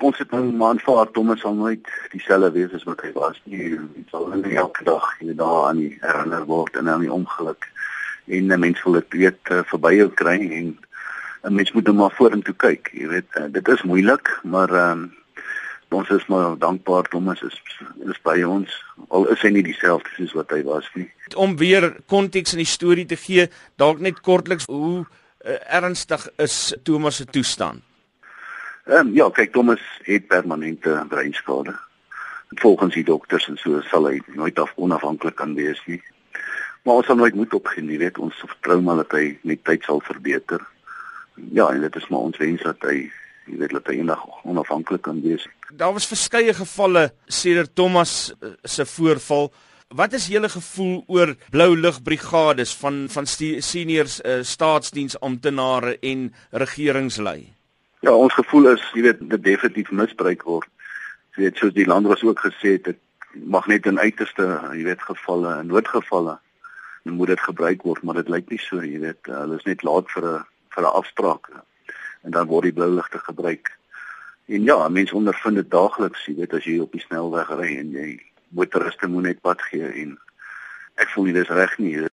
Ons het nou maanvaar Thomas sal nooit dieselfde wees as wat hy was nie. Hy sal nie elke dag hier daar aan die herinner word en aan die ongeluk. En 'n mens wil dit weet uh, verby jou kry en 'n mens moet net maar vorentoe kyk. Jy weet, uh, dit is moeilik, maar um, ons is maar dankbaar Thomas is is by ons. Al is hy nie dieselfde soos wat hy was nie. Om weer konteks in die storie te gee, dalk net kortliks hoe uh, ernstig is Thomas se toestand? Ehm um, ja, kyk Thomas het permanente breinskade. Volgens die dokters en so sal hy nooit af onafhanklik kan wees nie. Maar ons sal nooit moed opgee nie, weet ons vertrou maar dat hy met tyd sal verbeter. Ja, en dit is maar ons wens dat hy jy weet dat hy eendag onafhanklik kan wees. Daar was verskeie gevalle sedert Thomas uh, se voorval. Wat is julle gevoel oor blou lugbrigades van van seniors uh, staatsdiensamptenare en regeringslei? Ja, ons gevoel is, jy weet, dit definitief misbruik word. Jy weet, soos die land was ook gesê het, dit mag net in uiterste, jy weet, gevalle en noodgevalle moet dit gebruik word, maar dit lyk nie so, jy weet, hulle is net laat vir 'n vir 'n afspraak en dan word die blou ligte gebruik. En ja, mense ondervind dit daagliks, jy weet, as jy op die snelweg ry en jy motoriste moet net pad gee en ek voel nie dis reg nie.